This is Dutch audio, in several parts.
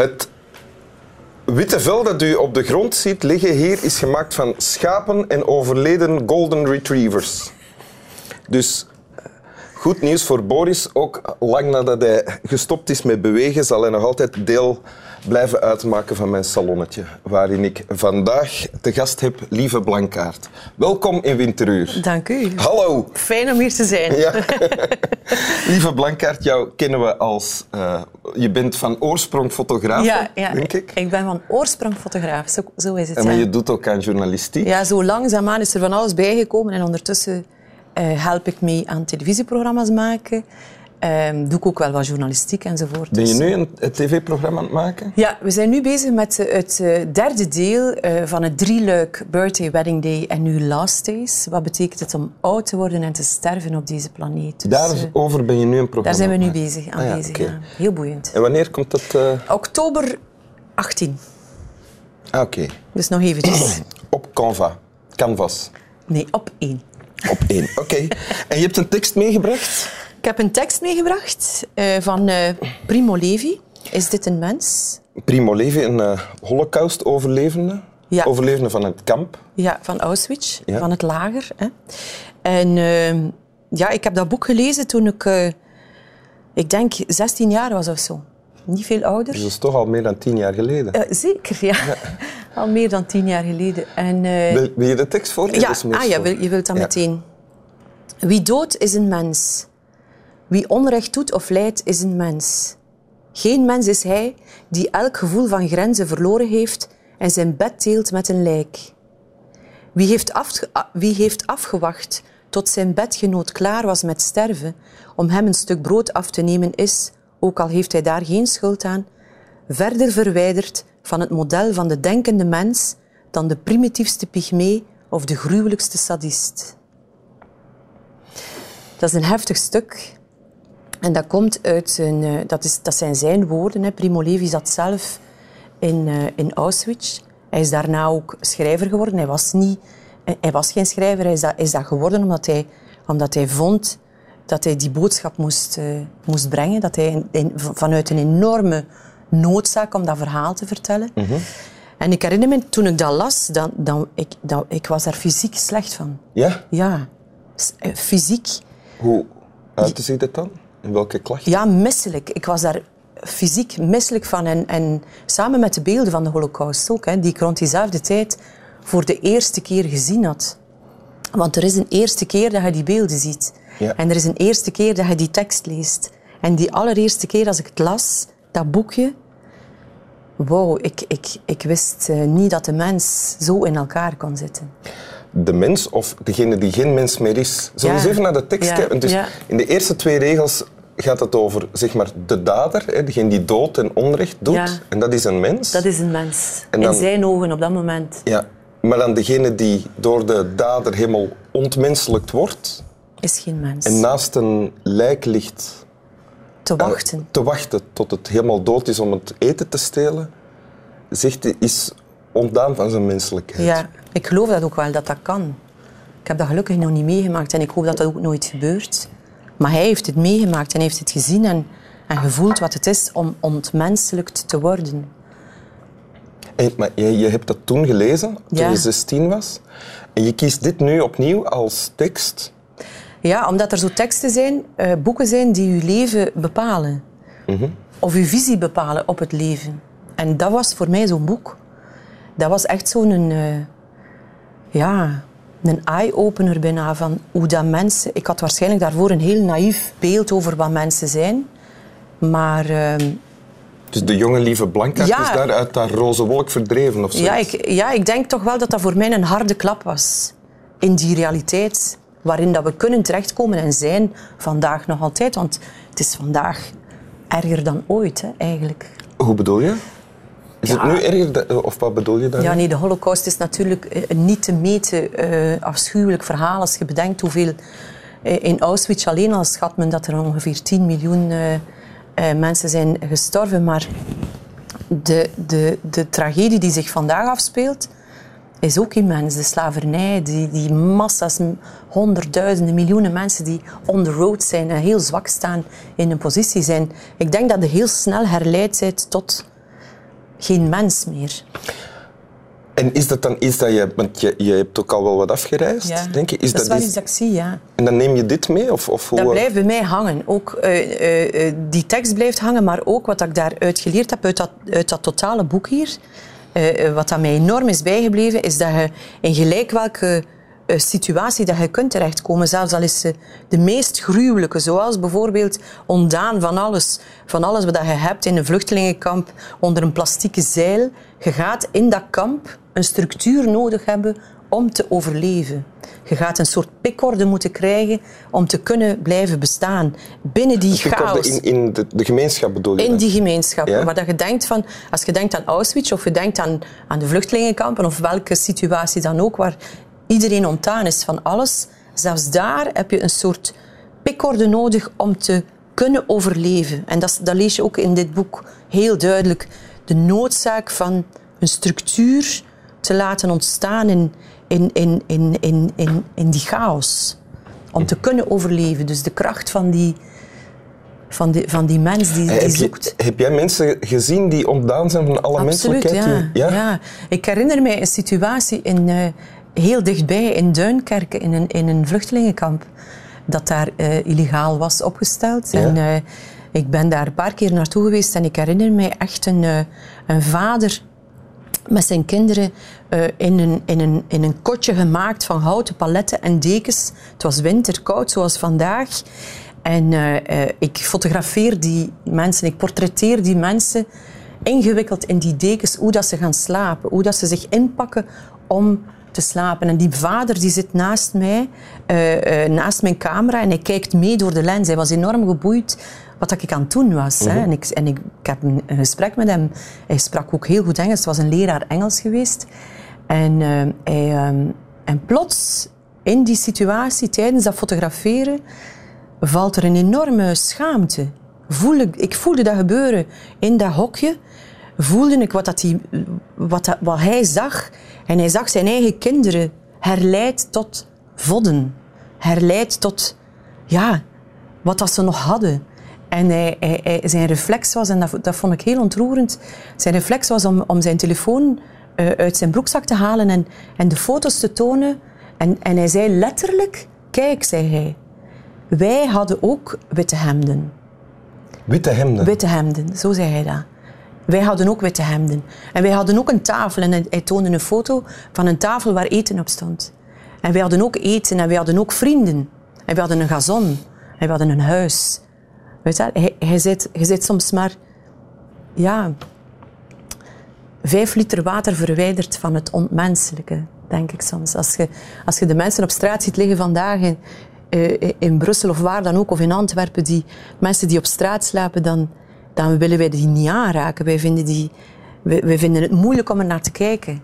Het witte vel dat u op de grond ziet liggen hier is gemaakt van schapen en overleden golden retrievers. Dus goed nieuws voor Boris. Ook lang nadat hij gestopt is met bewegen, zal hij nog altijd deel blijven uitmaken van mijn salonnetje. Waarin ik vandaag te gast heb Lieve Blankaart. Welkom in Winteruur. Dank u. Hallo. Fijn om hier te zijn. Ja. Lieve Blankaart, jou kennen we als... Uh, je bent van oorsprong fotograaf, ja, ja, denk ik. Ik ben van oorsprong fotograaf, zo, zo is het. En maar je doet ook aan journalistiek. Ja, zo langzaamaan is er van alles bijgekomen en ondertussen uh, help ik mee aan televisieprogramma's maken. Um, doe ik ook wel wat journalistiek enzovoort. Ben je Dus, nu een, een tv-programma aan het maken? Ja, we zijn nu bezig met het uh, derde deel van het drieluik Birthday, Wedding Day en nu Last Days. Wat betekent het om oud te worden en te sterven op deze planeet? Dus, Daarover ben je nu een programma Daar zijn we nu aan bezig, aan ah, ja, bezig. okay. Ja. Heel boeiend. En wanneer komt dat? Uh... Oktober 18. Ah, oké. Okay. Dus nog eventjes. op Canva. Canvas. Nee, op één. Op één, oké. Okay. en je hebt een tekst meegebracht? Ik heb een tekst meegebracht uh, van uh, Primo Levi. Is dit een mens? Primo Levi, een uh, holocaust-overlevende. Ja. Overlevende van het kamp. Ja, van Auschwitz, ja. van het lager. Hè. En ehm, ja, ik heb dat boek gelezen toen ik, eh, ik denk, 16 jaar was of zo. Niet veel ouder. Dus dat is toch al meer dan tien jaar geleden? Zeker, ja. ja. al meer dan tien jaar geleden. En, wil, wil, je de tekst voorlezen? Ja, ah, ja wil, je wilt dat meteen. Wie doodt is een mens. Wie onrecht doet of lijdt is een mens. Geen mens is hij die elk gevoel van grenzen verloren heeft en zijn bed deelt met een lijk. Wie heeft, wie heeft afgewacht tot zijn bedgenoot klaar was met sterven om hem een stuk brood af te nemen is, ook al heeft hij daar geen schuld aan, verder verwijderd van het model van de denkende mens dan de primitiefste pygmee of de gruwelijkste sadist. Dat is een heftig stuk. En dat komt uit zijn, dat, is, dat zijn zijn woorden. Hè. Primo Levi zat zelf in, uh, in Auschwitz. Hij is daarna ook schrijver geworden. Hij was, niet, hij was geen schrijver, hij is dat, is dat geworden omdat hij, omdat hij vond dat hij die boodschap moest, uh, moest brengen. Dat hij in, in, vanuit een enorme noodzaak om dat verhaal te vertellen. Mm -hmm. En ik herinner me, toen ik dat las, dan, dan, ik, dan, ik was daar fysiek slecht van. Ja? Ja, fysiek. Hoe uitte zich dat dan? In welke klachten? Ja, misselijk. Ik was daar fysiek misselijk van. En, en samen met de beelden van de holocaust ook, hè, die ik rond diezelfde tijd voor de eerste keer gezien had. Want er is een eerste keer dat je die beelden ziet. Ja. En er is een eerste keer dat je die tekst leest. En die allereerste keer als ik het las, dat boekje... Wow, ik, ik, ik wist uh, niet dat de mens zo in elkaar kon zitten. De mens of degene die geen mens meer is. Zullen we eens even naar de tekst kijken? Dus. In de eerste twee regels gaat het over zeg maar, de dader, hè, degene die dood en onrecht doet. Ja. En dat is een mens. Dat is een mens. En dan- In zijn ogen op dat moment Ja. Maar dan degene die door de dader helemaal ontmenselijkt wordt is geen mens. en naast een lijk ligt Te eh, wachten. te wachten tot het helemaal dood is om het eten te stelen, zegt is ontdaan van zijn menselijkheid. Ja, ik geloof dat ook wel, dat dat kan. Ik heb dat gelukkig nog niet meegemaakt en ik hoop dat dat ook nooit gebeurt. Maar hij heeft het meegemaakt en heeft het gezien en, en gevoeld wat het is om ontmenselijkt te worden. En, maar je, je hebt dat toen gelezen, toen Ja. je 16 was. En je kiest dit nu opnieuw als tekst. Ja, omdat er zo teksten zijn, eh, boeken zijn die uw leven bepalen. Of uw visie bepalen op het leven. En dat was voor mij zo'n boek. Dat was echt zo'n... eh, ja, een eye-opener bijna van hoe dat mensen... Ik had waarschijnlijk daarvoor een heel naïef beeld over wat mensen zijn. Maar ehm, Dus de jonge lieve Blanca Ja. is daar uit dat roze wolk verdreven of zo. ja ik, ja, ik denk toch wel dat dat voor mij een harde klap was. In die realiteit waarin dat we kunnen terechtkomen en zijn vandaag nog altijd. Want het is vandaag erger dan ooit, hè, eigenlijk. Hoe bedoel je? Is Ja. het nu erger, of wat bedoel je daar? Ja, nee, de holocaust is natuurlijk eh, een niet te meten eh, afschuwelijk verhaal. Als je bedenkt hoeveel... eh, in Auschwitz alleen al schat men dat er ongeveer 10 miljoen mensen zijn gestorven. Maar de, de, de tragedie die zich vandaag afspeelt, is ook immens. De slavernij, die, die massa's, honderdduizenden, miljoenen mensen die on the road zijn en heel zwak staan in een positie zijn. Ik denk dat je heel snel herleid bent tot geen mens meer. En is dat dan iets dat je, want je, je hebt ook al wel wat afgereisd, denk je? Is dat, is wel iets dat ik zie, ja. En dan neem je dit mee? Of, of hoe... Dat blijft bij mij hangen. Ook uh, uh, die tekst blijft hangen, maar ook wat ik daaruit geleerd heb uit dat, uit dat totale boek hier. Wat dat mij enorm is bijgebleven, is dat je in gelijk welke situatie dat je kunt terechtkomen, zelfs al is ze de meest gruwelijke, zoals bijvoorbeeld ontdaan van alles, van alles wat je hebt in een vluchtelingenkamp onder een plastieke zeil. Je gaat in dat kamp een structuur nodig hebben om te overleven. Je gaat een soort pikorde moeten krijgen om te kunnen blijven bestaan binnen die chaos. In, in de, de, gemeenschap bedoel je? In die gemeenschap. Ja? Waar dat je denkt van, als je denkt aan Auschwitz of je denkt aan, aan de vluchtelingenkampen of welke situatie dan ook waar iedereen ontdaan is van alles, zelfs daar heb je een soort pikorde nodig om te kunnen overleven. En dat, dat lees je ook in dit boek heel duidelijk. De noodzaak van een structuur te laten ontstaan in, in, in, in, in, in, in die chaos. Om te kunnen overleven. Dus de kracht van die, van die, van die mens die, die heb zoekt. Je, heb jij mensen gezien die ontdaan zijn van alle Absoluut, menselijkheid? Ja, ja? ja. Ik herinner mij een situatie in, uh, heel dichtbij in Duinkerken, in een, in een vluchtelingenkamp, dat daar uh, illegaal was opgesteld. En, uh, ik ben daar een paar keer naartoe geweest en ik herinner mij echt een, een vader met zijn kinderen in, een, in, een, in een kotje gemaakt van houten paletten en dekens. Het was winter, koud zoals vandaag. En ik fotografeer die mensen, ik portretteer die mensen ingewikkeld in die dekens, hoe dat ze gaan slapen, hoe dat ze zich inpakken om te slapen. En die vader die zit naast mij, naast mijn camera en hij kijkt mee door de lens. Hij was enorm geboeid wat ik aan het doen was. hè. Mhm. En, ik, en ik, ik, heb een, gesprek met hem. Hij sprak ook heel goed Engels. Het was een leraar Engels geweest. En, uh, hij, uh, en plots, in die situatie, tijdens dat fotograferen, valt er een enorme schaamte. Voelde, ik voelde dat gebeuren in dat hokje. Voelde ik wat, dat die, wat, dat, wat hij zag. En hij zag zijn eigen kinderen herleid tot vodden. Herleid tot ja, wat dat ze nog hadden. En hij, hij, zijn reflex was, en dat, dat, vond ik heel ontroerend, zijn reflex was om, om zijn telefoon uh, uit zijn broekzak te halen en, en de foto's te tonen. En, en hij zei letterlijk, kijk, zei hij, wij hadden ook witte hemden. Witte hemden? Witte hemden, zo zei hij dat. Wij hadden ook witte hemden. En wij hadden ook een tafel. En hij toonde een foto van een tafel waar eten op stond. En wij hadden ook eten en wij hadden ook vrienden. En we hadden een gazon. En we hadden een huis. Weet je, hij, hij, zit, zit soms maar ja, vijf liter water verwijderd van het onmenselijke, denk ik soms. Als je, als je de mensen op straat ziet liggen vandaag in, uh, in Brussel of waar dan ook, of in Antwerpen, die mensen die op straat slapen, dan, dan willen wij die niet aanraken. Wij vinden, die, wij, wij vinden het moeilijk om er naar te kijken.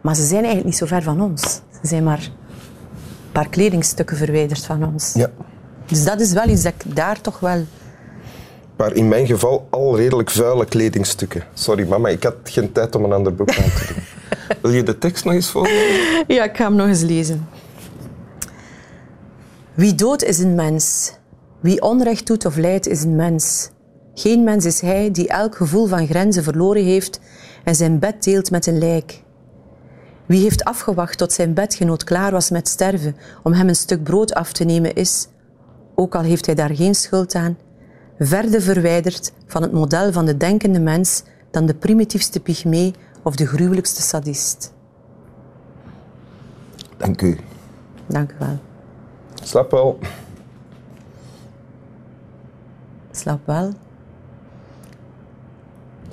Maar ze zijn eigenlijk niet zo ver van ons. Ze zijn maar een paar kledingstukken verwijderd van ons. Ja. Dus dat is wel iets dat ik daar toch wel maar in mijn geval al redelijk vuile kledingstukken. Sorry mama, ik had geen tijd om een ander boek aan te doen. Wil je de tekst nog eens voorlezen? Ja, ik ga hem nog eens lezen. Wie dood is een mens. Wie onrecht doet of lijdt is een mens. Geen mens is hij die elk gevoel van grenzen verloren heeft en zijn bed deelt met een lijk. Wie heeft afgewacht tot zijn bedgenoot klaar was met sterven om hem een stuk brood af te nemen is, ook al heeft hij daar geen schuld aan, verder verwijderd van het model van de denkende mens dan de primitiefste pygmee of de gruwelijkste sadist. Dank u. Dank u wel. Slaap wel. Slaap wel.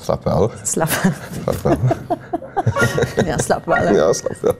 Slaap wel. Slaap wel. Slaap wel. ja, slaap wel. Hè. Ja, slaap wel.